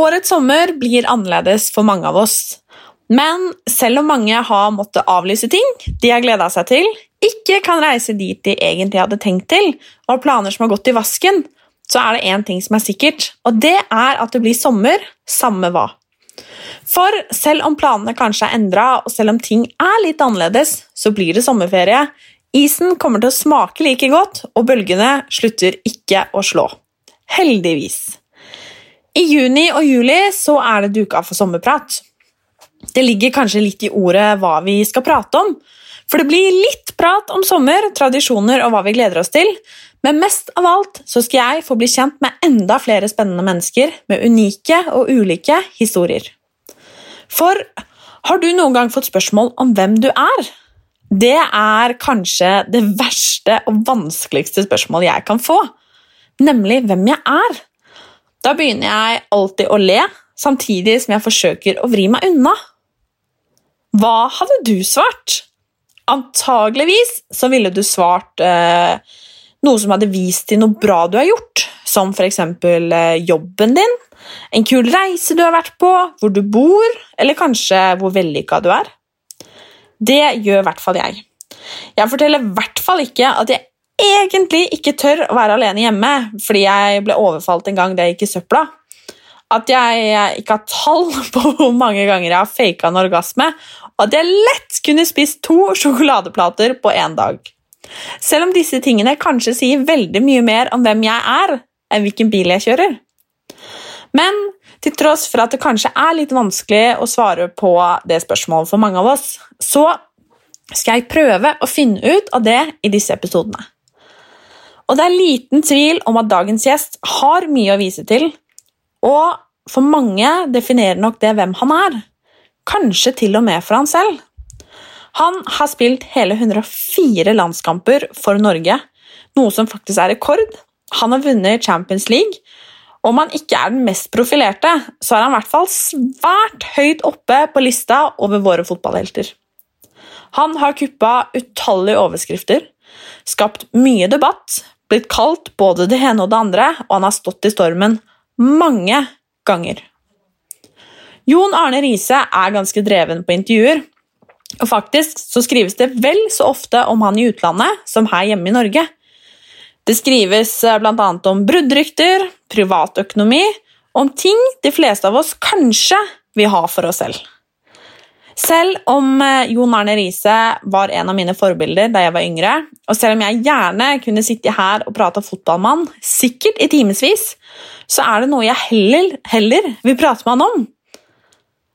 Årets sommer blir annerledes for mange av oss. Men selv om mange har måttet avlyse ting de har gleda seg til, ikke kan reise dit de egentlig hadde tenkt til, og har planer som har gått i vasken, så er det én ting som er sikkert, og det er at det blir sommer, samme hva. For selv om planene kanskje er endra, og selv om ting er litt annerledes, så blir det sommerferie. Isen kommer til å smake like godt, og bølgene slutter ikke å slå. Heldigvis. I juni og juli så er det duka for sommerprat. Det ligger kanskje litt i ordet hva vi skal prate om, for det blir litt prat om sommer, tradisjoner og hva vi gleder oss til, men mest av alt så skal jeg få bli kjent med enda flere spennende mennesker med unike og ulike historier. For har du noen gang fått spørsmål om hvem du er? Det er kanskje det verste og vanskeligste spørsmålet jeg kan få, nemlig hvem jeg er. Da begynner jeg alltid å le, samtidig som jeg forsøker å vri meg unna. Hva hadde du svart? Antageligvis så ville du svart eh, noe som hadde vist til noe bra du har gjort, som f.eks. Eh, jobben din, en kul reise du har vært på, hvor du bor, eller kanskje hvor vellykka du er. Det gjør i hvert fall jeg. Jeg forteller i hvert fall ikke at jeg egentlig ikke tør å være alene hjemme fordi jeg ble overfalt en gang da jeg gikk i søpla. At jeg ikke har tall på hvor mange ganger jeg har faka en orgasme, og at jeg lett kunne spist to sjokoladeplater på én dag. Selv om disse tingene kanskje sier veldig mye mer om hvem jeg er, enn hvilken bil jeg kjører. Men til tross for at det kanskje er litt vanskelig å svare på det spørsmålet for mange av oss, så skal jeg prøve å finne ut av det i disse episodene. Og det er liten tvil om at dagens gjest har mye å vise til, og for mange definerer nok det hvem han er. Kanskje til og med for han selv. Han har spilt hele 104 landskamper for Norge, noe som faktisk er rekord. Han har vunnet Champions League. Om han ikke er den mest profilerte, så er han i hvert fall svært høyt oppe på lista over våre fotballhelter. Han har kuppa utallige overskrifter, skapt mye debatt, blitt kalt både det ene og det andre, og han har stått i stormen mange ganger. Jon Arne Riise er ganske dreven på intervjuer, og faktisk så skrives det vel så ofte om han i utlandet som her hjemme i Norge. Det skrives bl.a. om bruddrykter, privatøkonomi, om ting de fleste av oss kanskje vil ha for oss selv. Selv om Jon Arne Riise var en av mine forbilder da jeg var yngre, og selv om jeg gjerne kunne sitte her og prate fotballmann, sikkert i timevis, så er det noe jeg heller, heller vil prate med han om.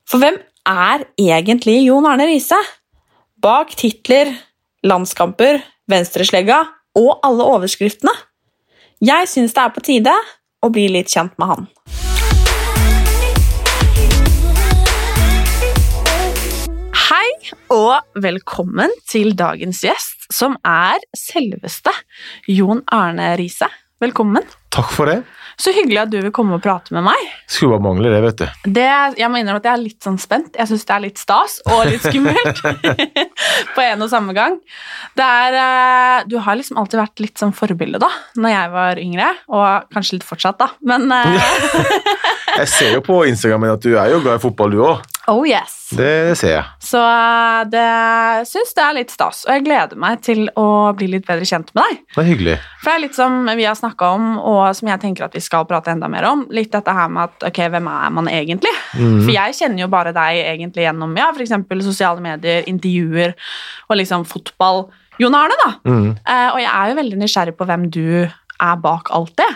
For hvem er egentlig Jon Arne Riise? Bak titler, landskamper, venstreslegga og alle overskriftene. Jeg syns det er på tide å bli litt kjent med han. Og velkommen til dagens gjest, som er selveste Jon Arne Riise. Velkommen. Takk for det. Så hyggelig at du vil komme og prate med meg. Skulle bare mangle det, vet du. Det, jeg må innrømme at jeg er litt sånn spent. Jeg syns det er litt stas og litt skummelt på en og samme gang. Det er, eh, du har liksom alltid vært litt sånn forbilde da når jeg var yngre, og kanskje litt fortsatt, da. Men eh, Jeg ser jo på Instagram at du er jo glad i fotball, du òg. Oh yes. Det, ser jeg. Så eh, det syns det er litt stas, og jeg gleder meg til å bli litt bedre kjent med deg. Det er hyggelig. For det er litt som vi har snakka om, og som jeg tenker at vi skal prate enda mer om, litt dette her med at ok, hvem er man egentlig? For jeg kjenner jo bare deg egentlig gjennom ja, f.eks. sosiale medier, intervjuer og liksom fotball. Jon Arne, da. Eh, og jeg er jo veldig nysgjerrig på hvem du er bak alt det.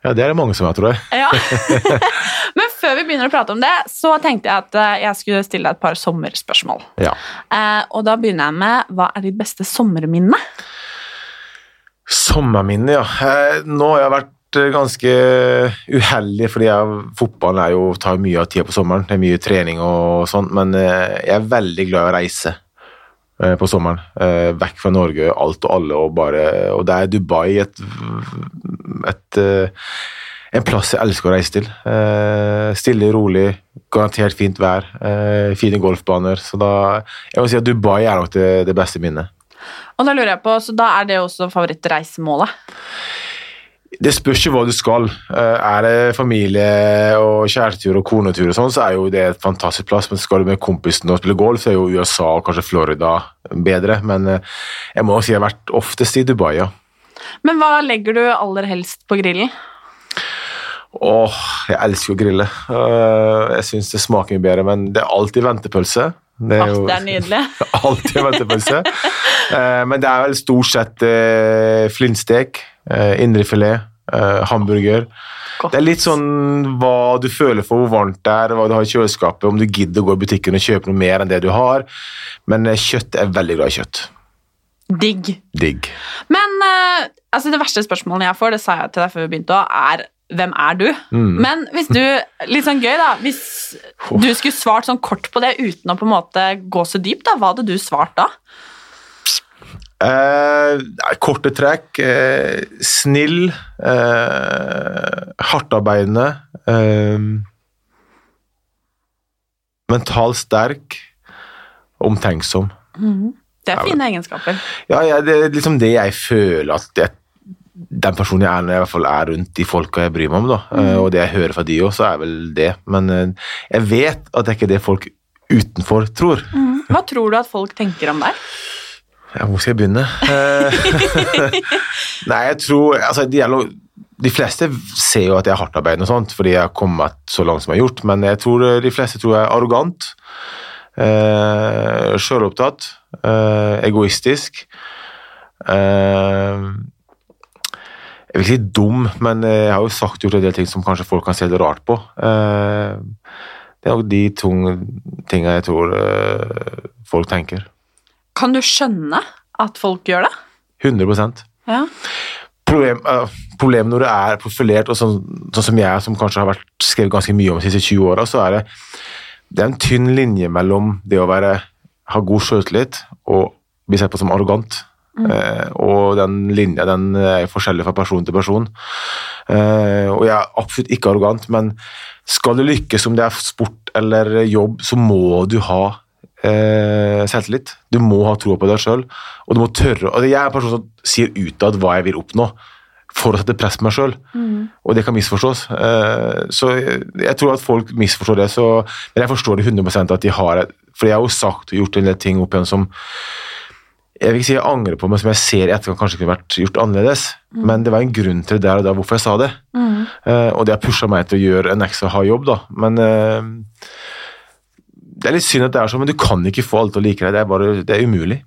Ja, det er det mange som er, tror jeg. Ja. Men vi begynner å prate om det, så tenkte jeg at eh, jeg skulle stille deg et par sommerspørsmål. Ja. Eh, og da begynner jeg med hva er ditt beste sommerminne? Sommerminne, ja. Eh, Nå har jeg vært eh, ganske uheldig, fordi jeg, fotballen er jo, tar mye av tida på sommeren. Det er mye trening og sånt, men eh, jeg er veldig glad i å reise eh, på sommeren. Eh, Vekk fra Norge, alt og alle, og bare Og det er Dubai et, et en plass jeg elsker å reise til. Eh, stille, rolig, garantert fint vær, eh, fine golfbaner. Så da Jeg må si at Dubai er nok det, det beste minnet. Og da lurer jeg på, så da er det også favorittreisemålet? Det spørs jo hva du skal. Eh, Er det familie og kjærestetur og konetur og sånn, så er jo det et fantastisk plass. Men skal du med kompisen og spille golf, så er jo USA og kanskje Florida bedre. Men eh, jeg må si jeg har vært oftest i Dubai, ja. Men hva legger du aller helst på grillen? Åh, jeg elsker å grille. Eh, Jeg syns det smaker mye bedre, men det er alltid ventepølse. Det Ah, det er nydelig. alltid ventepølse. Eh, Men det er vel stort sett eh, flintstek, indrefilet, hamburger. Godt. Det er litt sånn hva du føler for, hvor varmt det er, hva du har i kjøleskapet, om du gidder å gå i butikken og kjøpe noe mer enn det du har. Men kjøtt er veldig glad i kjøtt. Digg. Digg. Men uh, altså det verste spørsmålet jeg får, det sa jeg til deg før vi begynte, òg, er hvem er du? Men hvis du, litt sånn gøy da, hvis du skulle svart sånn kort på det uten å på en måte gå så dypt, da, hva hadde du svart da? Eh, korte trekk. Eh, snill. Eh, Hardtarbeidende. Eh, mentalt sterk. Omtenksom. Det er fine egenskaper. Ja, ja, det er liksom det jeg føler at jeg, den personen jeg er når jeg i hvert fall er rundt de folka jeg bryr meg om, da. Eh, og det jeg hører fra de òg, så er vel det. Men eh, jeg vet at det er ikke det folk utenfor tror. Hva tror du at folk tenker om deg? Ja, hvor skal jeg begynne? Eh, Nei, jeg tror altså, de, gjelder de fleste ser jo at jeg er hardtarbeidende og sånt, fordi jeg har kommet så langt som jeg har gjort, men jeg tror de fleste tror jeg er arrogant, eh, sjølopptatt, eh, egoistisk. Uh, jeg vil ikke si dum, men jeg har jo sagt gjort en del ting som kanskje folk kan se litt rart på. Uh, det er nok de tunge tingene jeg tror folk tenker. Kan du skjønne at folk gjør det? 100 Ja. problem, uh, Problemet når du er profilert, og sånn, sånn som jeg, som kanskje har vært skrevet ganske mye om de siste 20 åra, så er det, det er en tynn linje mellom det å være, ha god selvtillit og bli sett på som arrogant. Eh, og den linja den er forskjellig fra person til person. Eh, og jeg er absolutt ikke arrogant, men skal du lykkes, om det er sport eller jobb, så må du ha eh, selvtillit. Du må ha troa på deg sjøl, og du må tørre altså Jeg er en person som sier utad hva jeg vil oppnå, for å sette press på meg sjøl, og det kan misforstås. Eh, så jeg, jeg tror at folk misforstår det, så, men jeg forstår det 100% at de har et For jeg har jo sagt og gjort en del ting opp igjen som jeg vil ikke si jeg angrer på, men som jeg ser i etterkant kanskje kunne vært gjort annerledes. Men det var en grunn til det der og da hvorfor jeg sa det. Eh, og det har pusha meg til å gjøre en ekstra hard jobb, da. Men eh, det er litt synd at det er sånn, men du kan ikke få alle til å like deg. Det er bare, det er umulig.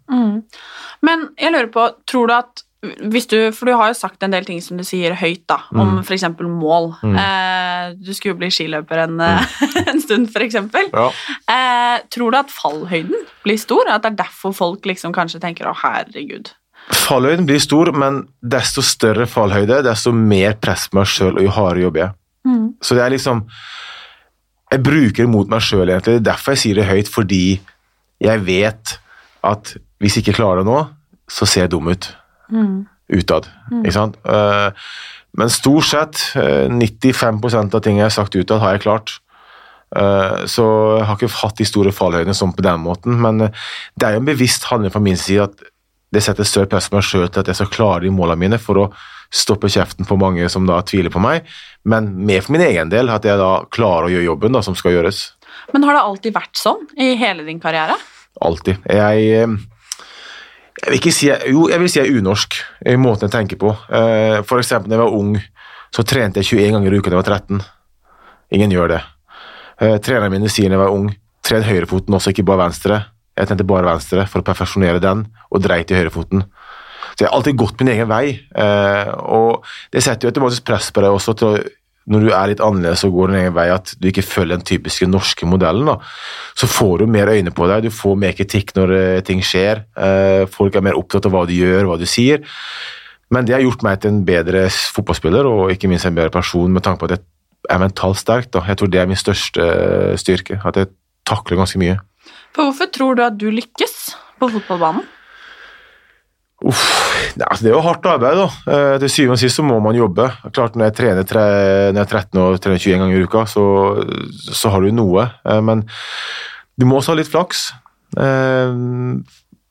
Men jeg lurer på, tror du at hvis du, For du har jo sagt en del ting som du sier høyt, da, om for f.eks. mål. Eh, du skulle jo bli skiløper en, mm. en stund, f.eks. Ja. Eh, tror du at fallhøyden blir stor? At det er derfor folk liksom kanskje tenker 'å, herregud'? Fallhøyden blir stor, men desto større fallhøyde, desto mer press på meg sjøl, og jo hardere jobber jeg. Så det er liksom Jeg bruker det mot meg sjøl, egentlig. Det er derfor jeg sier det høyt, fordi jeg vet at hvis jeg ikke klarer det nå, så ser jeg dum ut. Utad. Ikke sant? Eh, Men stort sett, eh, 95% av ting jeg har sagt utad, har jeg klart. Eh, Så jeg har ikke hatt de store fallhøydene sånn på den måten, men eh, det er jo en bevisst handling fra min side at det setter større press på meg sjøl til at jeg skal klare de målene mine for å stoppe kjeften på mange som da tviler på meg, men mer for min egen del, at jeg da klarer å gjøre jobben da, som skal gjøres. Men har det alltid vært sånn i hele din karriere? Alltid. Jeg, eh, jeg vil ikke si Jo, jeg vil si jeg er unorsk i måten jeg tenker på. Eh, For eksempel da jeg var ung, så trente jeg 21 ganger i uka da jeg var 13. Ingen gjør det. Eh, Trenerne mine sier da jeg var ung, tren høyrefoten også, ikke bare venstre. Jeg trente bare venstre for å perfeksjonere den, og dreit i høyrefoten. Så jeg har alltid gått min egen vei, eh, og det setter jo et press på deg også til å når du er litt annerledes og går den egen vei, at du ikke følger den typiske norske modellen, da, så får du mer øyne på deg, du får mer kritikk når eh, ting skjer. Eh, folk er mer opptatt av hva du gjør, hva du sier. Men det har gjort meg til en bedre fotballspiller, og ikke minst en bedre person, med tanke på at jeg er mentalt sterk. Da. Jeg tror det er min største styrke, at jeg takler ganske mye. For hvorfor tror du at du lykkes på fotballbanen? Uff, det, er jo hardt arbeid, da. Eh, til syvende og sist så må man jobbe. Klart Når jeg trener tre, når jeg er 13 og trener 21 ganger i uka, så, så har du noe. Eh, men du må også ha litt flaks.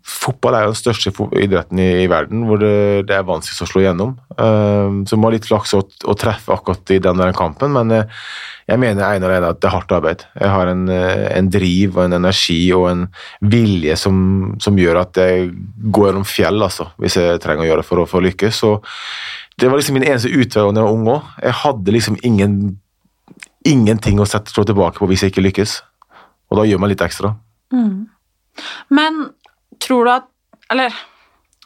Fotball er jo den største idretten i, i verden hvor det, det er vanskeligst å slå igjennom. Um, så må ha litt flaks å, å treffe akkurat i den der kampen, men eh, jeg mener ene og alene at det er hardt arbeid. Jeg har en, eh, en driv og en energi og en vilje som, som gjør at jeg går gjennom fjell, altså, hvis jeg trenger å gjøre det for for å lykkes. Så det var liksom min eneste utvei da jeg var ung òg. Jeg hadde liksom ingen, ingenting å sette, slå tilbake på hvis jeg ikke lykkes. Og da gjør man litt ekstra. Men tror du at Eller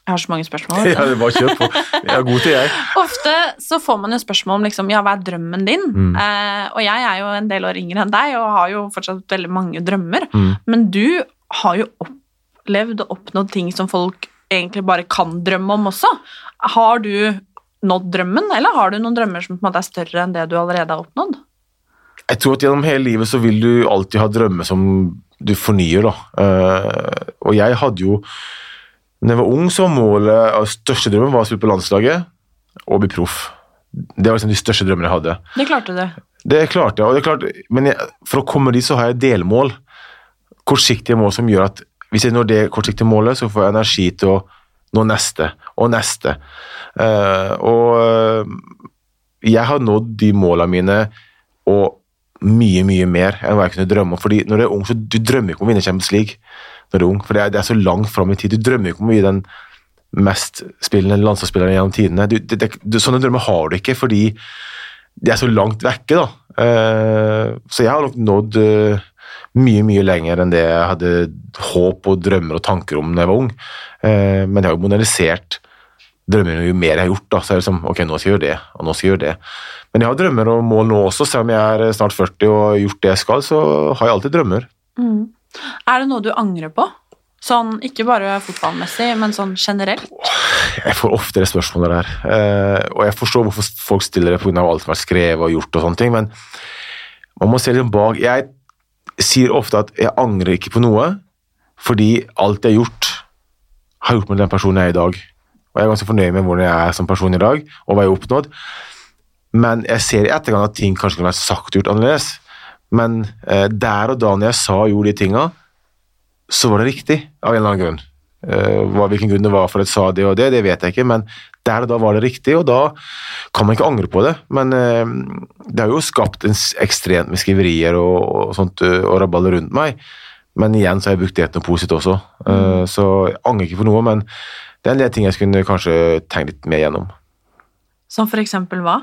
jeg har så mange spørsmål. Ja, bare kjør på. Jeg er god til jeg. Ofte så får man jo spørsmål om liksom, ja, hva er drømmen din? Mm. Eh, og jeg er jo en del år yngre enn deg og har jo fortsatt veldig mange drømmer. Mm. Men du har jo opplevd og oppnådd ting som folk egentlig bare kan drømme om også. Har du nådd drømmen, eller har du noen drømmer som på en måte er større enn det du allerede har oppnådd? Jeg tror at gjennom hele livet så vil du alltid ha drømmer som du fornyer, da. Og jeg hadde jo Når jeg var ung, så målet av største drømmen var å spille på landslaget og bli proff. Det var liksom de største drømmene jeg hadde. Det klarte du. Det klarte jeg, og det klarte, men jeg, for å komme dit så har jeg delmål. Kortsiktige mål som gjør at hvis jeg når det kortsiktige målet, så får jeg energi til å nå neste og neste. Uh, og eh, jeg har nådd de målene mine og mye, mye mer enn hva jeg kunne drømme om. Fordi når du er ung, så du drømmer ikke om å vinne Champions League når du er ung, for det er, det er så langt fram i tid. Du drømmer ikke om å bli den mest spillende landslagsspilleren gjennom tidene. Du, det, det, sånne drømmer har du ikke, fordi de er så langt vekke, da. Uh, så jeg har nok nådd uh, mye, mye lenger enn det jeg hadde håp og drømmer og tanker om da jeg var ung. Uh, men jeg har jo modernisert drømmene jo mer jeg har gjort. da, så er det liksom, ok, nå skal jeg gjøre det, og nå skal jeg gjøre det. Men jeg har drømmer og mål nå også, selv om jeg er snart 40 og har gjort det jeg skal, så har jeg alltid drømmer. Er det noe du angrer på? Sånn, ikke bare fotballmessig, men sånn generelt? Jeg får ofte det spørsmålet der, eh, og jeg forstår hvorfor folk stiller det pga. alt som er skrevet og gjort og sånne ting, men man må se litt bak. Jeg sier ofte at jeg angrer ikke på noe, fordi alt jeg har gjort, har gjort meg den personen jeg er i dag. Og jeg er ganske fornøyd med hvordan jeg er som person i dag, og hva jeg har oppnådd. Men jeg ser i ettergang at ting kanskje kunne vært sagt og gjort annerledes. Men eh, der og da når jeg sa og gjorde de tinga, så var det riktig av en eller annen grunn. Eh, hva, hvilken grunn det var for at jeg sa det og det, det vet jeg ikke, men der og da var det riktig, og da kan man ikke angre på det. Men eh, det har jo skapt en ekstremt med skriverier og, og sånt eh, og rabalder rundt meg. Men igjen så har jeg brukt det til noe positivt også, Eh, så jeg angrer ikke på noe, men det er en del ting jeg skulle kanskje tenkt litt mer gjennom. Som for eksempel hva?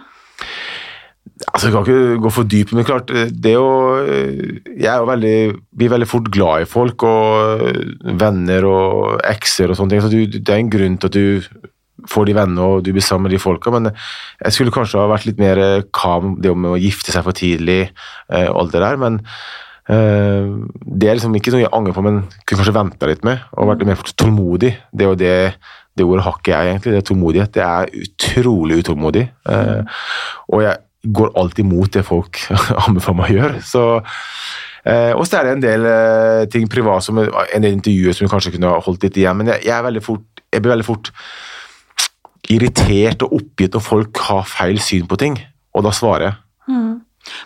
Altså, Jeg kan ikke gå for dypt, men klart, det å Jeg er jo veldig blir veldig fort glad i folk, og venner og ekser og sånne ting. Så du, det er en grunn til at du får de vennene og du blir sammen med de folka, men jeg skulle kanskje ha vært litt mer calm, det med å gifte seg for tidlig eh, og alt det der, men eh, det er liksom ikke noe jeg angrer på, men kunne kanskje venta litt med og vært litt mer tålmodig. Det er jo det det ordet har jeg egentlig, det er tålmodighet. Det er utrolig utålmodig. Eh, og jeg går alltid mot det folk anbefaler meg å gjøre. Så, eh, og så er det en del eh, ting privat, som en del intervjuer som vi kanskje kunne ha holdt litt igjen, men jeg, jeg, veldig fort, jeg blir veldig fort irritert og oppgitt når folk har feil syn på ting, og da svarer jeg.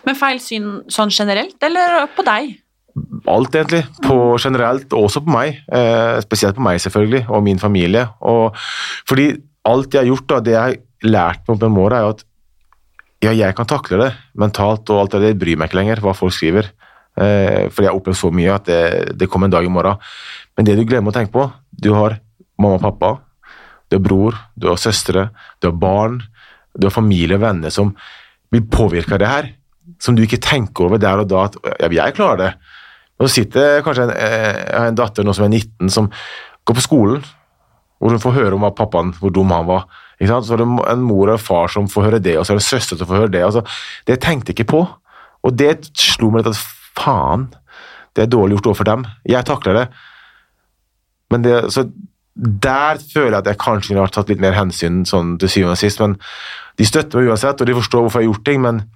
Men feil syn sånn generelt, eller på deg? Alt, egentlig. På generelt, også på meg. Eh, spesielt på meg, selvfølgelig, og min familie. Og, fordi alt jeg har gjort, da, det jeg har lært meg på en måte, er at ja, jeg kan takle det mentalt, og alt det, der. bryr meg ikke lenger hva folk skriver. Eh, for jeg har opplevd så mye at det, det kommer en dag i morgen. Men det du glemmer å tenke på Du har mamma og pappa, du har bror, du har søstre, du har barn, du har familie og venner som blir påvirka av det her. Som du ikke tenker over der og da at ja, jeg klarer det. Nå sitter kanskje en, eh, en datter nå som er 19, som går på skolen, hvor hun får høre om hva pappaen, hvor dum han var. Så er det en mor og en far som får høre det, og så er det søster som får høre det. Altså, det tenkte jeg ikke på. Og det slo meg litt at faen, det er dårlig gjort overfor dem. Jeg takler det. Men det, så der føler jeg at jeg kanskje har tatt litt mer hensyn sånn til syvende og sist. Men de støtter meg uansett, og de forstår hvorfor jeg har gjort ting. men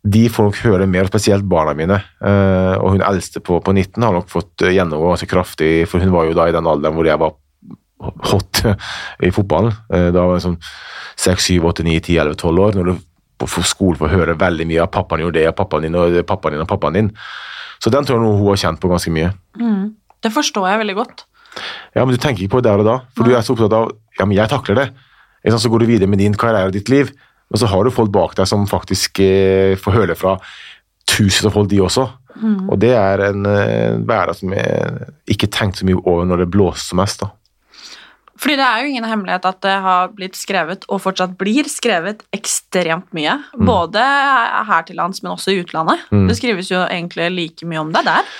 de får nok høre mer, spesielt barna mine. Uh, og hun eldste på, på 19 har nok fått uh, gjennomgå ganske kraftig, for hun var jo da i den alderen hvor jeg var hot i fotballen. Uh, da var jeg sånn 6, 7, 8, 9, 10, 11, 12 år. når du på skolen får høre veldig mye av pappaen gjorde det, og pappaen din og pappaen din og pappaen din. Så den tror jeg hun har kjent på ganske mye. Mm. Det forstår jeg veldig godt. Ja, men du tenker ikke på det der og da, for Nei. du er så opptatt av ja, men jeg takler det. Så går du videre med din karriere og ditt liv. Men så har du folk bak deg som faktisk eh, får høre fra tusen av folk, de også. Mm. Og det er en eh, hverdag som jeg ikke tenkte så mye over når det blåste mest. da. Fordi det er jo ingen hemmelighet at det har blitt skrevet, og fortsatt blir skrevet, ekstremt mye. Mm. Både her til lands, men også i utlandet. Mm. Det skrives jo egentlig like mye om det der.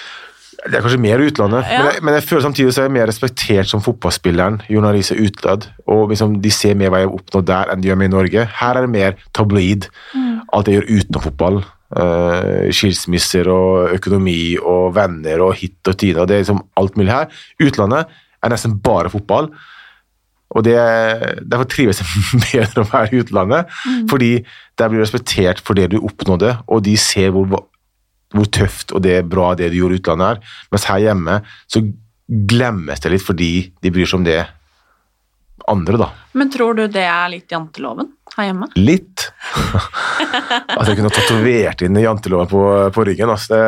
Det er kanskje mer utlandet, ja. men, jeg, men, jeg, føler samtidig så er jeg mer respektert som fotballspilleren. Jon er utad, og liksom, De ser mer hva jeg har oppnådd der enn de gjør med i Norge. Her er det mer tabloid. Mm. Alt jeg gjør utenom fotball. Uh, skilsmisser og økonomi og venner og hit og tide. Det er liksom alt mulig her. Utlandet er nesten bare fotball. Og det, Derfor trives jeg bedre å være i utlandet, mm. fordi der blir du respektert for det du oppnådde, og de ser hvor hvor tøft og det bra det du gjorde i utlandet er. Mens her hjemme så glemmes det litt fordi de bryr seg om det andre, da. Men tror du det er litt janteloven her hjemme? Litt. At jeg kunne tatovert inn janteloven på, på ryggen. Altså.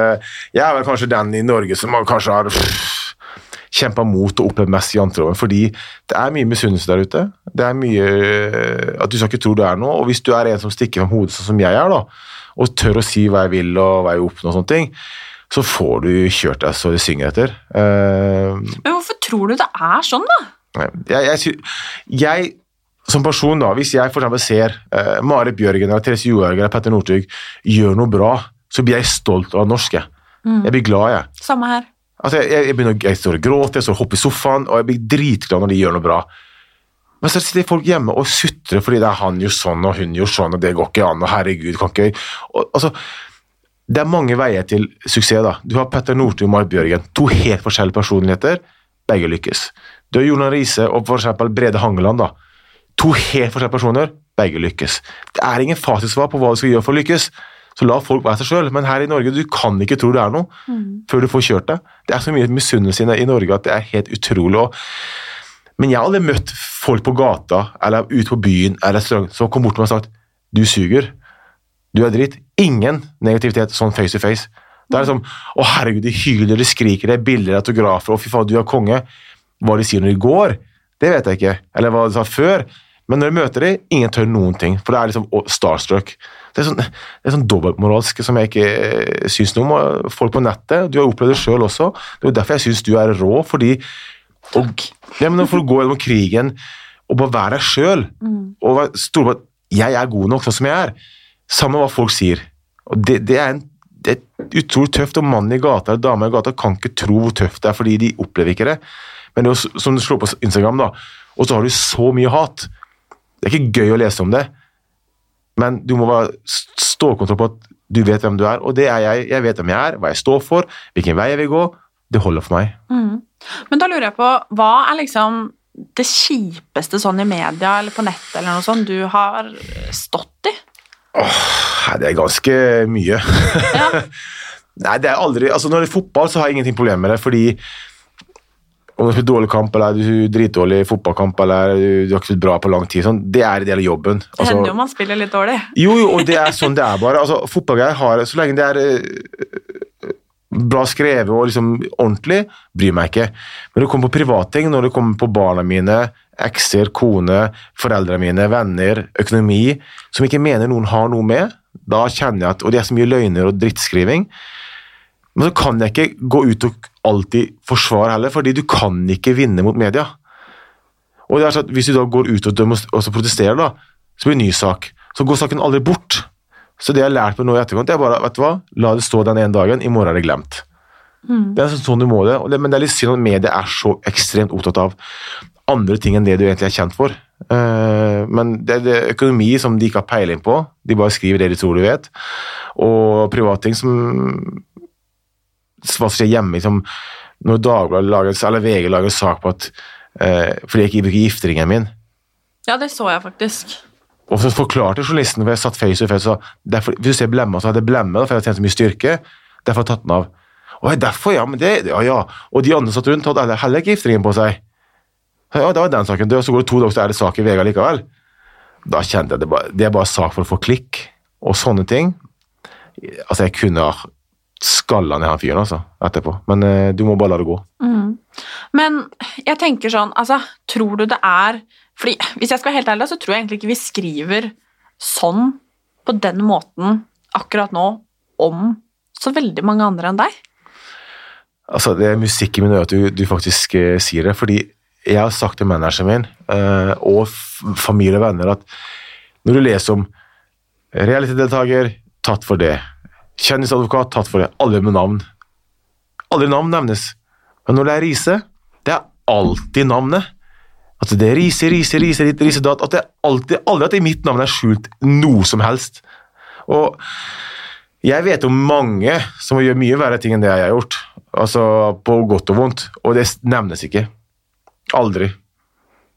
Jeg er vel kanskje den i Norge som kanskje har kjempa mot og opplevd mest janteloven, fordi det er mye misunnelse der ute. Det er mye at du skal ikke tro du er noe, og hvis du er en som stikker fram hodet sånn som jeg er, da, og tør å si hva jeg vil og hva jeg oppnår og sånne ting, så får du kjørt deg så det synger etter. Uh, Men hvorfor tror du det er sånn, da? Jeg, jeg, jeg som person, da, hvis jeg for ser uh, Marit Bjørgen eller Therese Johaug eller Petter Northug gjør noe bra, så blir jeg stolt av norske. Mm. Jeg blir glad, jeg. Samme her. Altså, jeg, jeg, begynner, jeg står og gråter, jeg står og hopper i sofaen, og jeg blir dritglad når de gjør noe bra. Men så sitter folk hjemme og sutrer fordi det er han gjør sånn og hun gjør sånn, og det går ikke an, og herregud, kan ikke og, altså, Det er mange veier til suksess. da. Du har Petter Northug og Marit Bjørgen. To helt forskjellige personligheter. Begge lykkes. Du har Jonan Riise og for eksempel Brede Hangeland. da. To helt forskjellige personer. Begge lykkes. Det er ingen fasitsvar på hva du skal gjøre for å lykkes. Så la folk være seg sjøl. Men her i Norge du kan ikke tro det er noe mm. før du får kjørt det. Det er så mye misunnelse i Norge at det er helt utrolig. men jeg har aldri møtt folk på gata eller ute på byen eller strøm, som kom bort til meg og sagt 'du suger', 'du er dritt'. Ingen negativitet sånn face to face. Det er liksom 'Å, herregud, de hyler, de skriker, det er bilder, autografer, og fy faen, du er konge'. Hva de sier når de går, det vet jeg ikke. Eller hva de sa før. Men når jeg møter dem, ingen tør noen ting. For det er liksom starstruck. Det er sånn, det er sånn dobbeltmoralsk som jeg ikke eh, syns noe om. Folk på nettet, du har opplevd det sjøl også. Det er jo derfor jeg syns du er rå, fordi og, Ja, men For å gå gjennom krigen og bare være deg sjøl mm. og stole på at 'jeg er god nok sånn som jeg er', samme hva folk sier. Og det, det, er en, det, er utrolig tøft, og mannen i gata eller dama i gata kan ikke tro hvor tøft det er, fordi de opplever ikke det. Men det er som du slår på Instagram, da, og så har du så mye hat. Det er ikke gøy å lese om det, men du må være stålkontroll på at du vet hvem du er, og det er jeg. Jeg vet hvem jeg er, hva jeg står for, hvilken vei jeg vil gå. Det holder for meg. Mm. Men da lurer jeg på, hva er liksom det kjipeste sånn i media eller på nettet eller noe sånt du har stått i? Åh, det er ganske mye. Ja. Nei, det er aldri Altså, når det er fotball, så har jeg ingenting problem med det, fordi om du spiller dårlig kamp, eller du dritdårlig fotballkamp, eller du har ikke spilt bra på lang tid, sånn, det er en del av jobben. Altså, det hender jo man spiller litt dårlig. Jo, jo, og det er sånn det er bare. Altså, Fotballgreier har Så lenge det er bra skrevet og liksom ordentlig, bryr meg ikke. Men når det kommer på privatting, når det kommer på barna mine, ekser, kone, foreldrene mine, venner, økonomi, som ikke mener noen har noe med, da kjenner jeg at Og det er så mye løgner og drittskriving. Men så kan jeg ikke gå ut og alltid forsvare heller, fordi du kan ikke vinne mot media. Og det er sånn at Hvis du da går ut og, dømmer, og så protesterer, da, så blir det en ny sak. Så går saken aldri bort. Så det jeg har lært meg nå i etterkant, det er bare vet du hva, la det stå den ene dagen, i morgen er det glemt. Det er sånn, du må det, men det er litt synd at media er så ekstremt opptatt av andre ting enn det du egentlig er kjent for. Eh, men det, det er økonomi som de ikke har peiling på, de bare skriver det de tror du vet, og privatting som hva som skjer hjemme, liksom, når Dagbladet lager, eller VG lager sak på at eh, fordi jeg ikke bruker gifteringen min, Ja, det så jeg faktisk. og så forklarte journalisten, for jeg satt face to face, så derfor, hvis du ser blemma, så hadde jeg blemme, for jeg hadde tjent så mye styrke, derfor har jeg tatt den av. Jeg, derfor, ja, men det, ja, ja. Og de andre satt rundt, hadde heller- ikke gifteringen på seg. Ja, det var den saken død, så går det to dager, så er det sak i VG likevel. Da kjente jeg det bare, det er bare sak for å få klikk, og sånne ting. Altså, jeg kunne ha skalla ned han fyren, altså, etterpå. Men eh, du må bare la det gå. Men jeg tenker sånn, altså, tror du det er Fordi hvis jeg skal være helt ærlig, så tror jeg egentlig ikke vi skriver sånn på den måten akkurat nå om så veldig mange andre enn deg. Altså, det er musikk i mine ører at du, du faktisk eh, sier det, fordi jeg har sagt til manageren min eh, og familie og venner at når du leser om reality-deltaker, tatt for det, kjendisadvokat, tatt for det, alle med navn. Alle navn nevnes. Men når det er Riise, det er alltid navnet. At det er Riise, Riise, Riise, Riise. At det er alltid, aldri at i mitt navn er skjult noe som helst. Og jeg vet om mange som gjør mye verre ting enn det jeg har gjort. Altså på godt og vondt. Og det nevnes ikke. Aldri.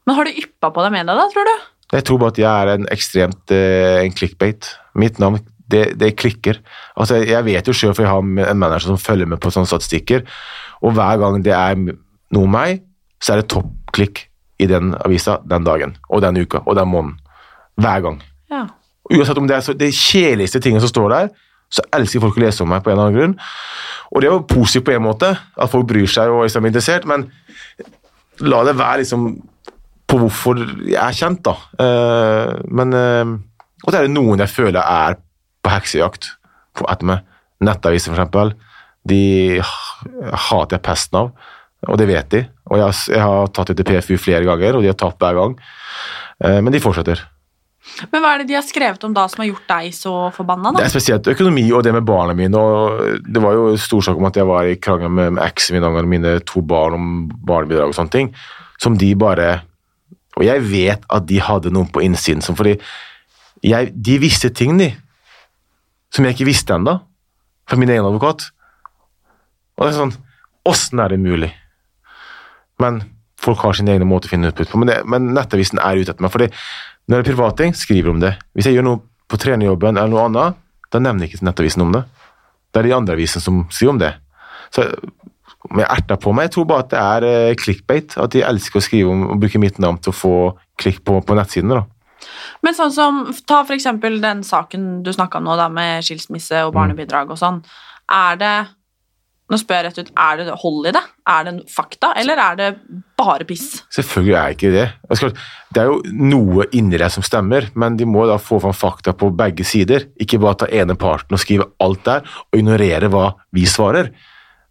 Men har du yppa på deg med deg, da, tror du? Jeg tror bare at jeg er en ekstremt eh, en clickbait. Mitt navn, det, det klikker. Altså, jeg vet jo sjøl, for jeg har en manager som følger med på sånne statistikker, og hver gang det er noe meg, så er det toppklikk i den avisa den dagen, og den uka, og den måneden. Hver gang. Ja. Uansett om det er så, det kjedeligste tingene som står der, så elsker folk å lese om meg på en eller annen grunn. Og det er jo positivt på en måte, at folk bryr seg og er interessert, men la det være liksom på hvorfor jeg er kjent, da. Eh, men eh, Og så er det noen jeg føler er på heksejakt meg. Nettaviser, eksempel. De hater jeg pesten av, og det vet de. Og jeg, jeg har tatt det til PFU flere ganger, og de har tapt hver gang. Eh, men de fortsetter. Men hva er det de har skrevet om da som har gjort deg så forbanna, Det er spesielt økonomi og det med barna mine. og Det var jo stor sak om at jeg var i krangel med, med eksen min angående mine to barn om barnebidrag og sånne ting. Som de bare Og jeg vet at de hadde noen på innsiden som fordi jeg, De visste ting, de. Som jeg ikke visste ennå. Fra min egen advokat. Og det er sånn Åssen er det mulig? Men folk har sin egen måte å finne utbytte på. Men, det, men Nettavisen er ute etter meg. fordi når det er privatting, skriver om det. Hvis jeg gjør noe på trenerjobben eller noe annet, da nevner ikke Nettavisen om det. Det er de andre avisene som skriver om det. Så om jeg erter på meg, jeg tror bare at det er eh, clickbait. At de elsker å skrive om og bruke mitt navn til å få klikk på, på nettsidene. da. Men sånn som, ta for eksempel den saken du snakka om nå, da, med skilsmisse og barnebidrag og sånn. Er det Nå spør jeg rett ut, er det hold i det? Er det fakta, eller er det bare piss? Selvfølgelig er ikke det. Jeg skal- Det er jo noe inni deg som stemmer, men de må da få fram fakta på begge sider. Ikke bare ta ene parten og skrive alt der, og ignorere hva vi svarer.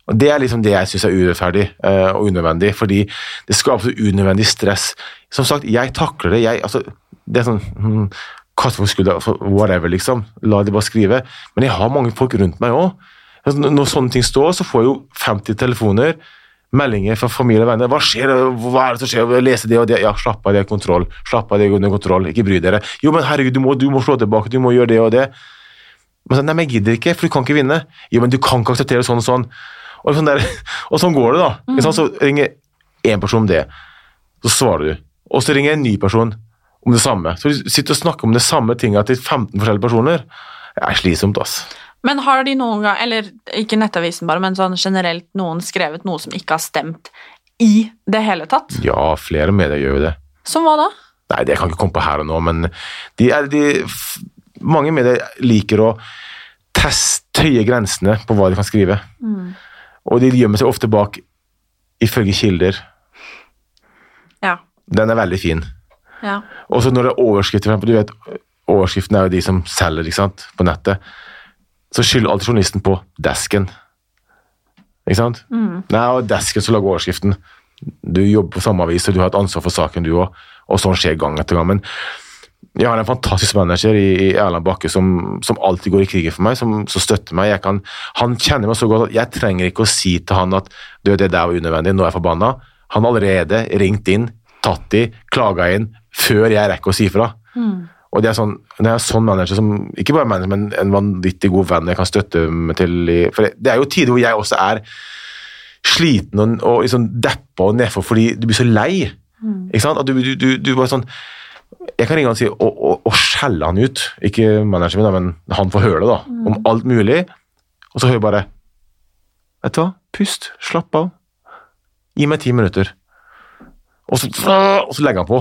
Og Det er liksom det jeg syns er urettferdig uh, og unødvendig, fordi det skaper så unødvendig stress. Som sagt, jeg takler det. Jeg, altså, det er sånn hmm, Kaste på altså, whatever, liksom. La de bare skrive. Men jeg har mange folk rundt meg òg. Når sånne ting står, så får jeg jo 50 telefoner, meldinger fra familie og venner. 'Hva skjer? Hva er det som skjer? Jeg leser det og det.' Ja, slapp av, det er kontroll. Slapp av, det er under kontroll. Ikke bry dere. Jo, men herregud, du må, du må slå tilbake, du må gjøre det og det. Men sånn, nei, men jeg gidder ikke, for du kan ikke vinne. Jo, men du kan ikke akseptere sånn og sånn. Og sånn, der, og sånn går det, da. Mm. Så ringer én person om det, så svarer du. Og så ringer en ny person om det samme. Så du sitter og snakker om det samme tinga til 15 forskjellige personer. Det er slitsomt, ass. Men har de noen gang, eller ikke Nettavisen bare, men sånn generelt noen skrevet noe som ikke har stemt i det hele tatt? Ja, flere medier gjør jo det. Som hva da? Nei, det kan jeg ikke komme på her og nå, men de er, de, mange medier liker å teste, tøye grensene på hva de kan skrive. Og de gjemmer seg ofte bak ifølge kilder. Ja. Den er veldig fin. ja. Og så når det er overskrifter, du vet, overskriften er jo de som selger ikke sant, på nettet, så skylder alltid journalisten på desken. Ikke sant? Nei, og desken som lager overskriften. Du jobber på samme avis, og du har et ansvar for saken, du òg. Og sånn skjer gang etter gang. Men jeg har en fantastisk manager i, i Erland Bakke som, som alltid går i krigen for meg, som, som støtter meg. Jeg kan, han kjenner meg så godt at jeg trenger ikke å si til han at du, det der var unødvendig, nå er jeg forbanna. Han har allerede ringt inn, tatt i, klaga inn, før jeg rekker å si fra. Og det er sånn, det er en sånn manager som ikke bare manager, men en vanvittig god venn jeg kan støtte meg til. I, for det, er jo tider hvor jeg også er sliten og, og liksom deppa og nedfor fordi du blir så lei. Ikke sant? At du, du, du, du bare sånn Jeg kan ringe han og si og, og, og skjelle han ut, ikke manageren min, da, men han får høre det, da, om alt mulig. Og så hører jeg bare Vet du hva, pust, slapp av. Gi meg ti minutter. Og så, og så legger han på.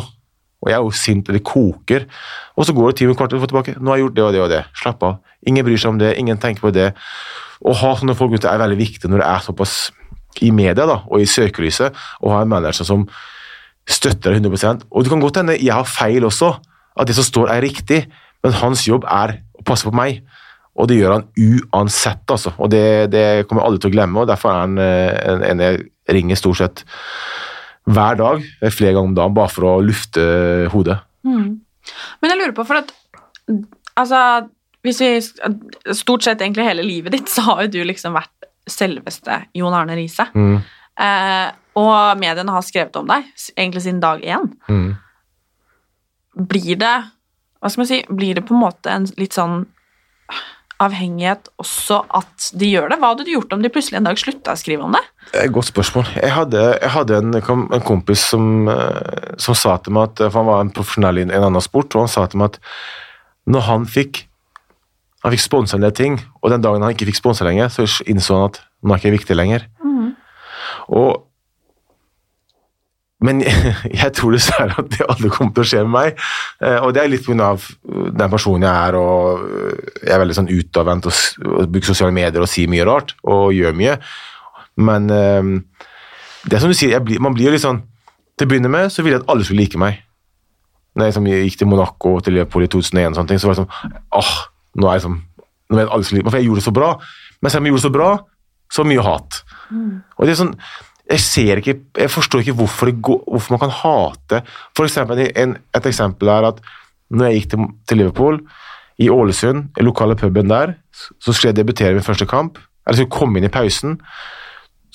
Og jeg er jo sint, og det koker. Og så går det ti minutter, og får tilbake. Nå har jeg gjort det og det og det. Slapp av. Ingen bryr seg om det, ingen tenker på det. Å ha sånne folk ute er veldig viktig når det er såpass i media da, og i søkelyset, å ha en manager som støtter deg 100% Og det kan godt hende jeg har feil også, at det som står er riktig, men hans jobb er å passe på meg. Og det gjør han uansett, altså. Og det, det kommer aldri til å glemme, og derfor er han eh, en, en jeg ringer stort sett hver dag, eh, flere ganger om dagen, bare for å lufte hodet. Men jeg lurer på, for at Altså, hvis vi Stort sett egentlig hele livet ditt, så har jo du liksom vært selveste Jon Arne Riise. Mm. Eh, og mediene har skrevet om deg, egentlig siden dag én. Mm. Blir det Hva skal man si Blir det på en måte en litt sånn avhengighet også at de gjør det? Hva hadde du gjort om de plutselig en dag slutta å skrive om det? Det et godt spørsmål. Jeg hadde, jeg hadde en, en kompis som, eh, som sa til meg at for Han var en profesjonell i en annen sport, og han sa til meg at når han fikk han fikk sponsa en del ting, og den dagen han ikke fikk sponsa lenger, så innså han at nå er ikke viktig lenger. Og Men jeg tror dessverre at det aldri kommer til å skje med meg. Eh, Og det er litt pga. den personen jeg er, og øh, jeg er veldig sånn utadvendt og, og bruker sosiale medier og sier mye rart, og gjør mye. Men eh, det er som du sier, blir, man blir jo litt sånn Til å begynne med så ville jeg at alle skulle like meg. Når jeg liksom gikk til Monaco og til Liverpool i 2001, og sånne ting, så var det sånn åh, nå er jeg sånn, nå vet alle skulle like meg, For jeg gjorde det så bra. Men selv om jeg gjorde det så bra, så mye hat. Og det er sånn, jeg ser ikke, jeg forstår ikke hvorfor, går, hvorfor man kan hate. For eksempel, en, et eksempel er at når jeg gikk til, til Liverpool, i Ålesund, i lokale puben der, så skulle jeg debutere min første kamp. Eller skulle komme inn i pausen.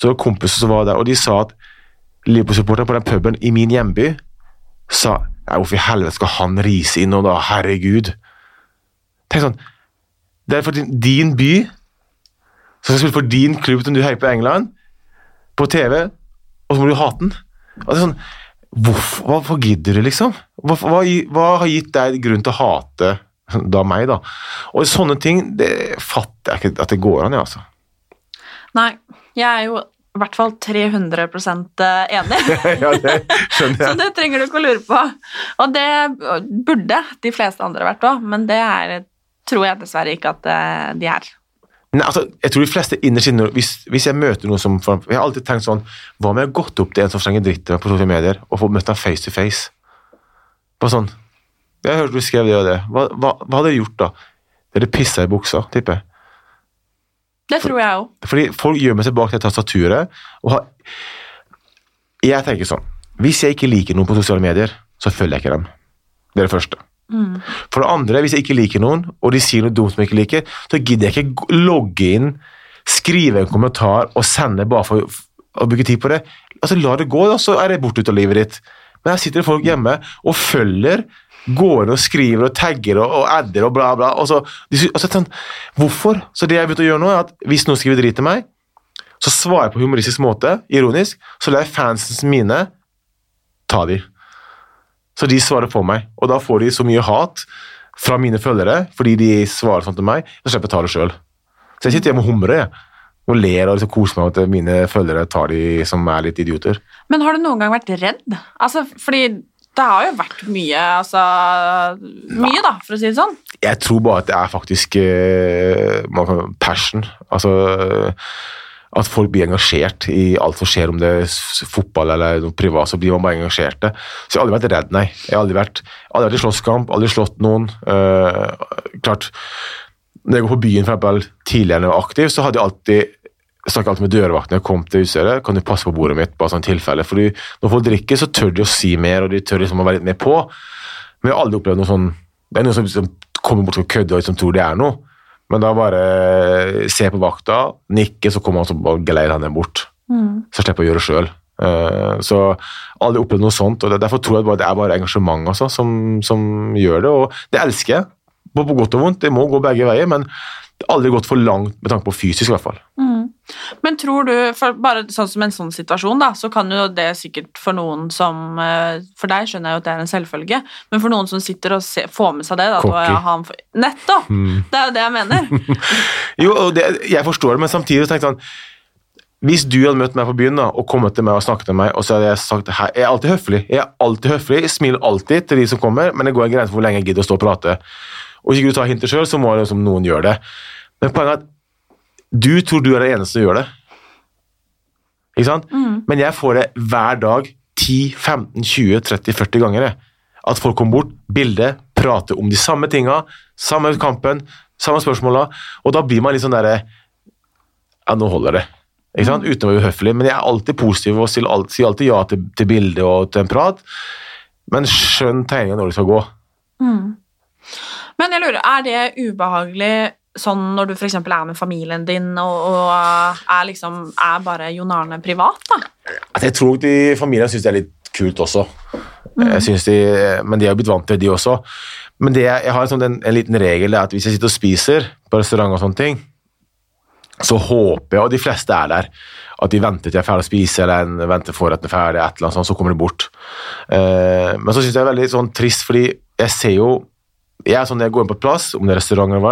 Så var det kompiser som var der, og de sa at Liverpool-supporteren på den puben i min hjemby sa Nei, hvorfor i helvete skal han rise inn nå, da? Herregud. Tenk sånn Det er for din, din by, som skal spille for din klubb som du heier på i England, på TV, og så må du hate den. Er sånn, hvorfor, Hvorfor gidder du, liksom? Hva, hva, hva har gitt deg grunn til å hate da meg, da? Og sånne ting det fatter jeg ikke at det går an, i, altså. Nei, jeg er jo i hvert fall 300% enig. ja, det skjønner Så det trenger du ikke å lure på. Og det burde de fleste andre vært òg, men det er, tror jeg dessverre ikke at eh, de er. Nei, altså, jeg tror de fleste innerst inne, hvis, hvis jeg møter noen som for, Jeg har alltid tenkt sånn Hva om jeg har gått opp til en som slenger dritt på sosiale medier, og får møtt ham face to face? Bare sånn Jeg hørte du skrev det og det. Hva, hva, hva hadde dere gjort da? Dere pissa i buksa, tipper jeg. Det tror jeg òg. Fordi folk gjemmer seg bak det tastaturet. og har... Jeg tenker sånn Hvis jeg ikke liker noen på sosiale medier, så følger jeg ikke dem. Det er det første. For det andre, hvis jeg ikke liker noen, og de sier noe dumt som jeg ikke liker, så gidder jeg ikke logge inn, skrive en kommentar og sende bare for å bruke tid på det. Altså, La det gå, da, så er det borte ut av livet ditt. Men her sitter det folk hjemme og følger, går inn og skriver og tagger og, og adder og bla, bla. Og så, sy- altså, sånn, hvorfor? Så det jeg har begynt å gjøre nå, er at hvis noen skriver drit til meg, så svarer jeg på humoristisk måte, ironisk, så lar jeg fansens mine ta de. Så de svarer på meg, og da får de så mye hat fra mine følgere fordi de svarer sånn til meg, så slipper jeg ta det sjøl. Så jeg sitter hjemme og humrer jeg, og ler og liksom koser meg med at mine følgere tar de som er litt idioter. Men har du noen gang vært redd? Altså, fordi det har jo vært mye, altså Mye, da, for å si det sånn. Jeg tror bare at det er faktisk uh, passion. Altså eh, at folk blir engasjert i alt som skjer, om det er fotball eller noe privat, så blir man bare engasjerte. Så jeg har aldri vært redd, nei. Jeg har aldri vært, aldri vært i slåsskamp, aldri slått noen. Uh, klart, når jeg går på byen for eksempel, tidligere når jeg var aktiv, så hadde jeg alltid snakket alltid med dørvakten og kom til utstedet. Kan du passe på bordet mitt, bare sånn tilfelle? Fordi når folk drikker, så tør de å si mer, og de tør liksom å være litt mer på. Men jeg har aldri opplevd noe sånn Det er noen som liksom kommer bort og kødder og liksom tror det er noe. Men da bare se på vakta, nikke, så kommer han og geleier han bort. Så slipper jeg å gjøre det sjøl. Så aldri opplevd noe sånt. og Derfor tror jeg bare det er bare engasjement altså, som, som gjør det. Og det elsker jeg. På, på godt og vondt. Det må gå begge veier, men det har aldri gått for langt med tanke på fysisk, i hvert fall. Men tror du, for bare sånn som en sånn situasjon, da, så kan jo det sikkert for noen som eh, For deg skjønner jeg jo at det er en selvfølge, men for noen som sitter og ser, får med seg det da, han, Nettopp! Det er jo det jeg mener. Jo, og det, jeg forstår det, men samtidig så tenkte jeg sånn Hvis du hadde møtt meg på byen da, og kommet til meg og snakket til meg, og så hadde jeg sagt hei, Jeg er alltid høflig, jeg er alltid høflig, smiler alltid til de som kommer, men det går en grense for hvor lenge jeg gidder å stå og prate. Og hvis ikke du tar hintet sjøl, så må liksom noen gjøre det. Men poenget er at du tror du er den eneste som gjør det. Ikke sant? Men jeg får det hver dag 10, 15, 20, 30, 40 ganger. At folk kommer bort, bilde, prater om de samme tinga, samme kampen, samme spørsmåla, og da blir man litt sånn derre Ja, nå holder det. Ikke sant? Uten å være uhøflig. Men jeg er alltid positiv og sier alltid ja til, til bilde og til en prat. Men skjønn tegninga når det skal gå. Men jeg lurer, er det ubehagelig sånn når du for eksempel er med familien din og, og er liksom er bare Jon Arne privat, da? At jeg tror de familiene syns det er litt kult også. Jeg de, men de har blitt vant til de også. Men det, jeg har en, sånn, en, en liten regel, er at hvis jeg sitter og spiser på restaurant, og sånne ting, så håper jeg, og de fleste er der, at de venter til jeg er ferdig å spise, eller en venter forretten er ferdig, et eller annet sånt, så kommer de bort. Eh, men så syns jeg det er veldig sånn trist, fordi jeg ser jo Jeg er sånn når jeg går inn på et plass, om det er restaurant eller hva,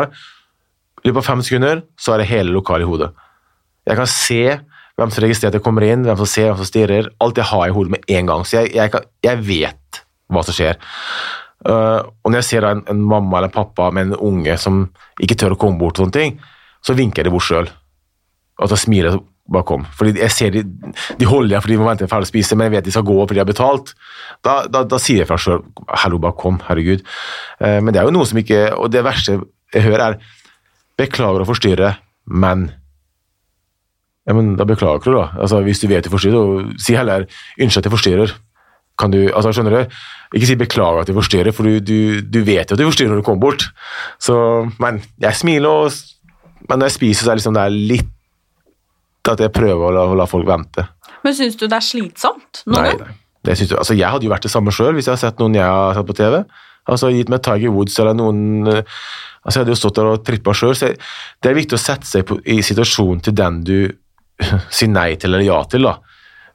i løpet av fem sekunder så er det hele lokalet i hodet. Jeg kan se hvem som registrerer at jeg kommer inn, hvem som ser, hvem som stirrer. Alt jeg har i hodet med en gang. Så jeg, jeg, kan, jeg vet hva som skjer. Uh, og når jeg ser en, en mamma eller en pappa med en unge som ikke tør å komme bort, og sånne ting, så vinker jeg bort sjøl. Og så smiler jeg bakom. Fordi jeg ser de, de holder igjen fordi de må vente er ferdig å spise, men jeg vet de skal gå fordi de har betalt. Da, da, da sier jeg fra sjøl 'hallo, bare kom', herregud. Uh, men det er jo noe som ikke Og det verste jeg hører, er 'beklager å forstyrre, men' Ja, men da beklager du, da. Altså, hvis du vet du forstyrrer, si heller 'unnskyld at jeg forstyrrer'. Kan du, altså, skjønner du? Ikke si 'beklager at jeg forstyrrer', for du, du, du vet jo at du forstyrrer når du kommer bort. Så, men jeg smiler, og, men når jeg spiser, så er det liksom det er litt at jeg prøver å la, å la folk vente. Men syns du det er slitsomt? noen Nei, nei. Det synes jeg, altså, jeg hadde jo vært det samme sjøl hvis jeg hadde sett noen jeg har sett på TV. Altså Gitt meg Tiger Woods eller noen eh, altså Jeg hadde jo stått der og trippa sjøl. Det er viktig å sette seg på, i situasjonen til den du sier nei til eller ja til. da.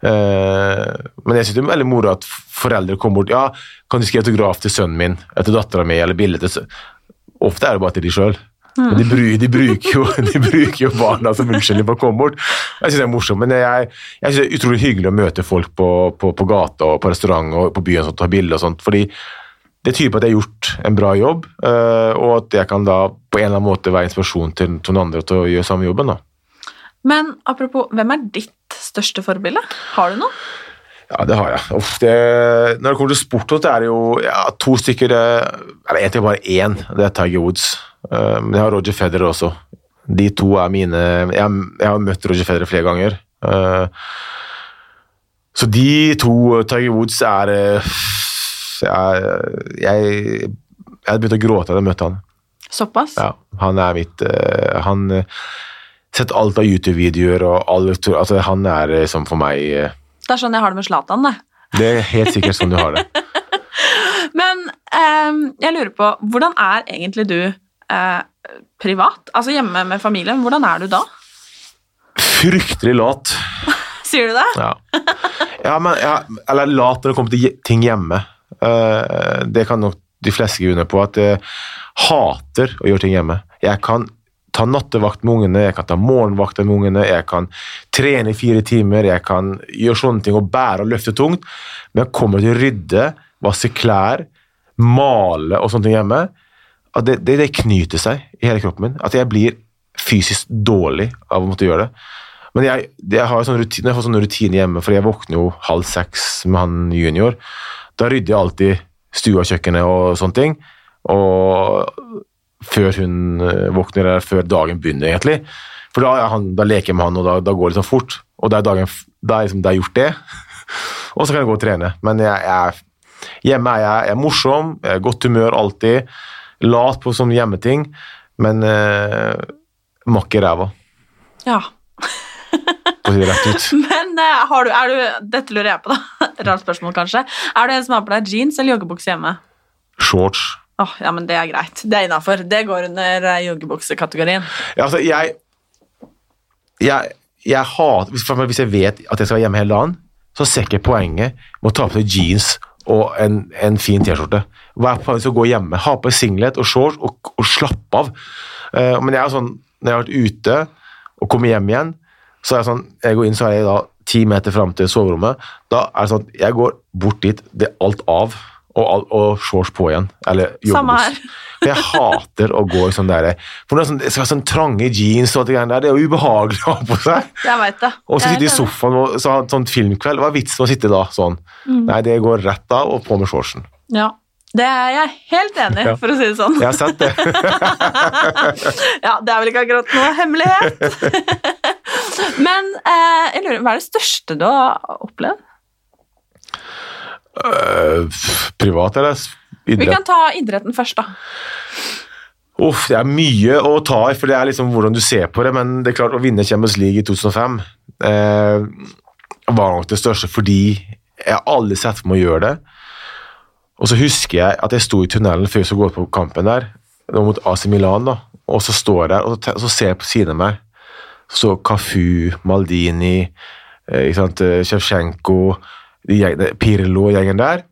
Uh, men jeg syns det er veldig moro at foreldre kommer bort. ja, 'Kan du skrive autograf til sønnen min eller til dattera mi?' eller bilde til sønnen Ofte er det bare til de sjøl. Men de, bru, de, bruker jo, de bruker jo barna som unnskyldning for å komme bort. Jeg synes det er morsomt, men jeg, jeg synes det er utrolig hyggelig å møte folk på, på, på gata og på restaurant og på byen sånt, ta bilder og sånt, fordi det tyder på at jeg har gjort en bra jobb, eh, og at jeg kan da på en eller annen måte være inspirasjon til, til noen andre til å gjøre samme jobben. da. Men apropos, hvem er ditt største forbilde? Har du noe? Ja, det har jeg. Uff, det, når det kommer til sport, så er det jo ja, to stykker eh, Eller egentlig bare én. Det er Tiger Woods. Eh, Men jeg har Roger Federer også. De to er mine Jeg, jeg har møtt Roger Federer flere ganger. Eh, Så de to, Tiger Woods, er eh, Jeg, jeg, jeg hadde begynt å gråte da jeg møtte han. Såpass? Ja, han er mitt uh, Han uh, Sett alt av YouTube-videoer og alt altså, Han er liksom for meg uh, Det er sånn jeg har det med Zlatan, det. Det er helt sikkert sånn du har det. Men um, jeg lurer på, hvordan er egentlig du privat? Altså hjemme med familien, hvordan er du da? Fryktelig lat. Sier du det? Ja. ja, men, ja, eller lat når det kommer til ting hjemme. Eh, det kan nok de fleste skrive under på, at jeg hater å gjøre ting hjemme. Jeg kan ta nattevakt med ungene, jeg kan ta morgenvakt med ungene, jeg kan trene i fire timer, jeg kan gjøre sånne ting og bære og løfte tungt, men jeg kommer til å rydde, vaske klær, male og sånne ting hjemme. At det, det, det knyter seg i hele kroppen min. At jeg blir fysisk dårlig av å måtte gjøre det. Men jeg, jeg har sånn rutine, jeg får sånn rutine hjemme, for jeg våkner jo halv seks med han junior. Da rydder jeg alltid stua, kjøkkenet og sånne ting. Og før hun eh, våkner, eller før dagen begynner, egentlig. For da, han, da leker jeg med han, og da, da går det sånn fort. Og da er dagen da er liksom, da er gjort det. og så kan jeg gå og trene. Men jeg, jeg, hjemme er jeg, jeg er morsom, jeg er godt humør alltid. Lat på sånne hjemmeting, men eh, makk i ræva, Ja. Si rett ut. Men eh, har du, er du Dette lurer jeg på, da. Rart spørsmål, kanskje. Er du en som har på deg jeans eller joggebukse hjemme? Shorts. Oh, ja, men Det er greit. Det er innafor. Det går under eh, joggebuksekategorien. Ja, altså, jeg, jeg, jeg hater hvis, hvis jeg vet at jeg skal være hjemme hele dagen, så ser ikke jeg poenget med å ta på seg jeans og en, en fin T-skjorte. Hva er poenget med å gå hjemme? Ha på singlet og shorts og, og slappe av. Uh, men jeg er sånn, når jeg har vært ute og kommer hjem igjen, så er jeg sånn, jeg går inn så er jeg da ti meter fram til soverommet. Da er det sånn at jeg går bort dit, det er alt av, og, og shorts på igjen. Eller joggebukse. For jeg hater å gå i sånn der For det sånn, det skal være sånn trange jeans og alt det greiene der, det er jo ubehagelig å ha på seg. Jeg vet det. Og så sitte i sofaen og så ha en sånn filmkveld. Hva er vitsen med å sitte da sånn? Mm. Nei, det går rett av og på med shortsen. Ja. Det er jeg helt enig i, Ja. for å si det sånn. Jeg har sett det. Ja, Det er vel ikke akkurat noe hemmelighet. Men eh, jeg lurer, hva er det største du har opplevd? Uh, privat eller Vi kan ta idretten først, da. Uff, det er mye å ta i, for det er liksom hvordan du ser på det, men det er klart å vinne Champions League i 2005 eh, var nok det største fordi jeg har aldri sett for meg å gjøre det. Og så husker jeg at jeg sto i tunnelen før jeg skulle gå på kampen der, mot AC Milan, da, og så står jeg der, og så ser jeg på siden av meg, så Cafu, Maldini, Sjevsjenko, eh, de gjengene- Pirlo og gjengen der,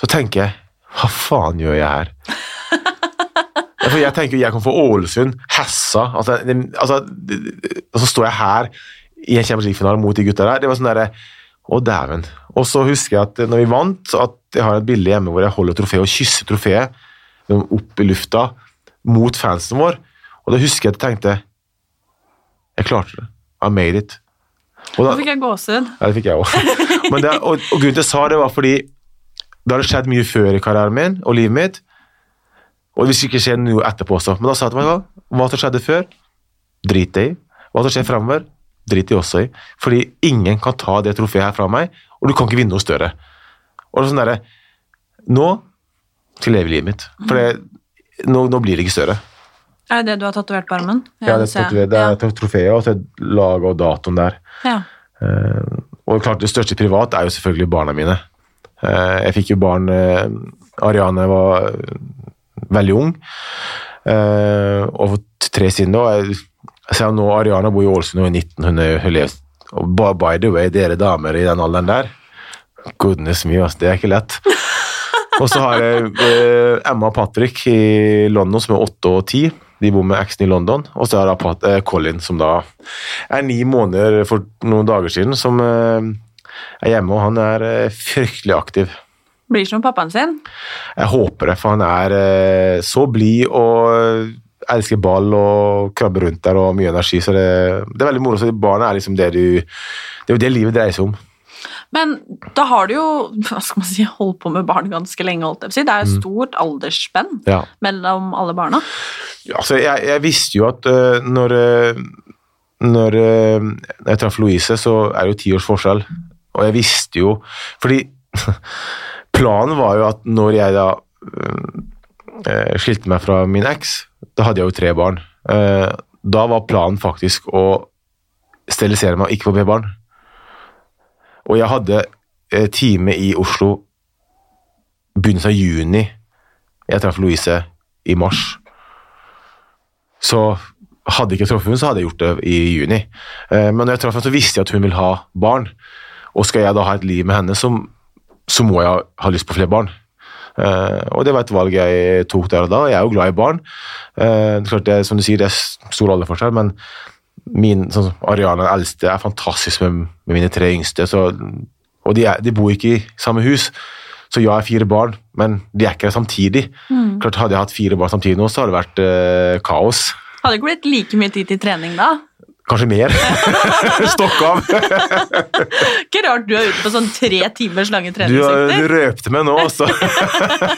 så tenker jeg, hva faen gjør jeg her? For jeg tenker jeg kan få Ålesund, Hessa altså, det, altså, det, det- Og så står jeg her i en League-finale mot de gutta der. Det var sånn derre Å, dæven. Og så husker jeg at når vi vant, at jeg har et bilde hjemme hvor jeg holder trofeet og kysser trofeet liksom, opp i lufta mot fansen vår. Og da husker jeg at jeg tenkte Jeg klarte det. I made it. Og Nå fikk jeg gåsehud. ja, det fikk jeg òg. Og, og grunnen til jeg sa det, var fordi det hadde skjedd mye før i karrieren min og livet mitt. Og hvis det ikke skjer noe etterpå også. Men da sa jeg til meg hva, hva som skjedde før, drit det i. Hva som skjer fremover, drit det også i. Fordi ingen kan ta det trofeet her fra meg, og du kan ikke vinne noe større. Og det er sånn derre Nå skal jeg leve livet mitt. For det, nå, nå blir det ikke større. Er det det du har tatovert på armen? Ja, det, er det er trofeet, og så er laget og datoen der. Ja. Uh, og klart det største privat er jo selvfølgelig barna mine. Uh, jeg fikk jo barn uh, Ariane var veldig ung, og for tre siden da Jeg jeg nå Ariana bor i Ålesund og er 19, hun er lever og by, the way, dere damer i den alderen der Goodness me, altså, det er ikke lett. Og så har jeg Emma og Patrick i London, som er åtte og ti. De bor med eksen i London. Og så har jeg Pat eh, Colin, som da er ni måneder for noen dager siden, som eh, er hjemme, og han er eh, fryktelig aktiv. Blir som pappaen sin. Jeg håper det, for han er så blid og elsker ball og krabber rundt der og mye energi, så det, det er veldig moro. Så barna er liksom det du Det er jo det livet dreier seg om. Men da har du jo hva skal man si, holdt på med barn ganske lenge. Det er Mm. jo stort aldersspenn Ja. mellom alle barna. Altså, jeg, jeg visste jo at uh, når, øh, når uh, jeg traff Louise, så er det jo ti års forskjell. Og jeg visste jo Fordi planen var jo at når jeg da øh, skilte meg fra min eks, da hadde jeg jo tre barn. Eh, da var planen faktisk å sterilisere meg og ikke få mer barn. Og jeg hadde eh, time i Oslo begynnelsen av juni. Jeg traff Louise i mars. Så hadde jeg ikke truffet henne, så hadde jeg gjort det i juni. Eh, Men når jeg traff henne, så visste jeg at hun vil ha barn. Og skal jeg da ha et liv med henne, så, så må jeg ha lyst på flere barn. Eh, og det var et valg jeg tok der og da. Jeg er jo glad i barn. Eh, det er klart det, som du sier, det er stor alderforskjell, men min, sånn, Ariana, den eldste, er fantastisk med, med mine tre yngste. Så, og de, er, de bor ikke i samme hus. Så ja, jeg har fire barn, men de er ikke der samtidig. Mm. Klart Hadde jeg hatt fire barn samtidig nå, så hadde det vært eh, kaos. Hadde det ikke blitt like mye tid til trening da? Kanskje mer. Stokk av. Ikke rart du er ute på sånn tre timers lange Du, du røpte meg nå, også.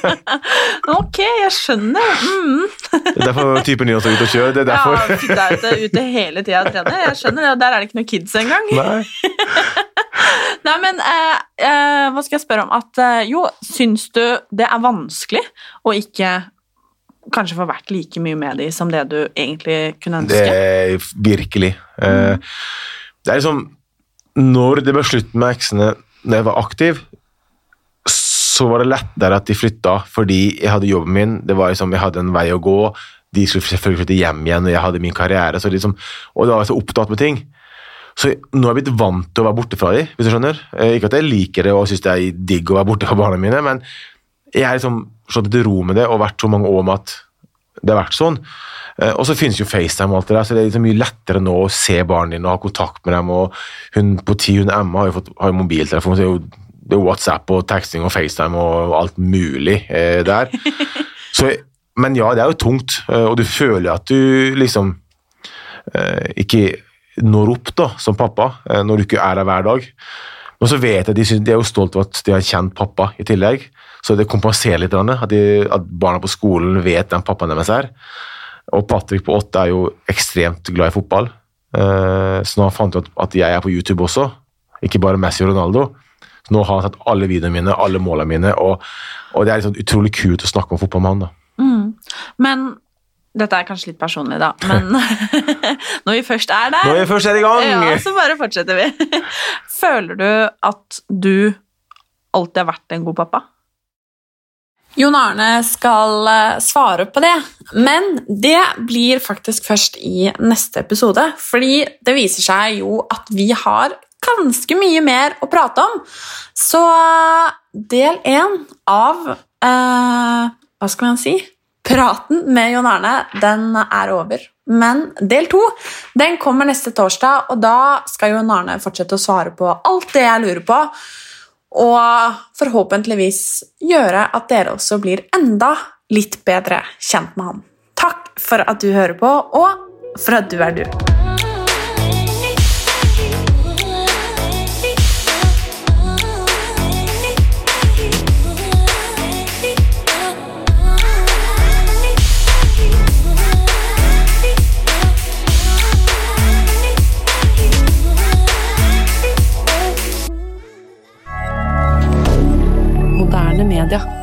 Ok, jeg skjønner. Mm. det er derfor typen din også er ute og kjører. Det er derfor. ja, er ute, ute hele tida og trener. Jeg skjønner det, og der er det ikke noen kids engang. Nei. Nei, men eh, eh, hva skal jeg spørre om? At eh, jo, syns du det er vanskelig å ikke kanskje få vært like mye med de som det du egentlig kunne Det ønske? er virkelig. Mm. Det er liksom Når det ble slutt med eksene når jeg var aktiv, så var det lettere at de flytta fordi jeg hadde jobben min. Det var liksom, Jeg hadde en vei å gå. De skulle selvfølgelig flytte hjem igjen, og jeg hadde min karriere. Så liksom, og da var jeg så opptatt med ting. Så nå har jeg blitt vant til å være borte fra dem, hvis du skjønner. Eh, Ikke at jeg liker det og syns det er digg å være borte fra barna mine, men jeg har liksom slått til ro med det og vært så mange år med at det har vært sånn. Eh, Og så finnes jo FaceTime og alt det der, så det er liksom mye lettere nå å se barna dine og ha kontakt med dem. og Hun på ti, hun Emma, har jo, fått, har jo mobiltelefon, så det er jo, det er WhatsApp og teksting og FaceTime og alt mulig eh, der. Så, men ja, det er jo tungt, eh, og du føler at du liksom eh, ikke når opp da, som pappa, når du ikke er der hver dag. Men så vet jeg, de, synes, de er jo stolt av at de har kjent pappa i tillegg, så det kompenserer litt. At, de, at barna på skolen vet hvem pappaen deres er. Og Patrick på åtte er jo ekstremt glad i fotball, eh, så nå fant fant ut at, jeg er på YouTube også, ikke bare Messi og Ronaldo. Så nå har han sett alle videoene mine, alle målene mine, og, og det er liksom utrolig kult å snakke om fotball med han. da. Men dette er kanskje litt personlig, da. Men når vi først er der Når vi først er i gang! Ja, så bare fortsetter vi. Føler du at du alltid har vært en god pappa? Jon Arne skal eh, svare på det, men det blir faktisk først i neste episode. Fordi det viser seg jo at vi har ganske mye mer å prate om. Så del én av eh, Hva skal man si? Praten med Jon Arne, den er over. Men del to den kommer neste torsdag, og da skal Jon Arne fortsette å svare på alt det jeg lurer på. Og forhåpentligvis gjøre at dere også blir enda litt bedre kjent med ham. Takk for at du hører på, og for at du er du. Moderne media.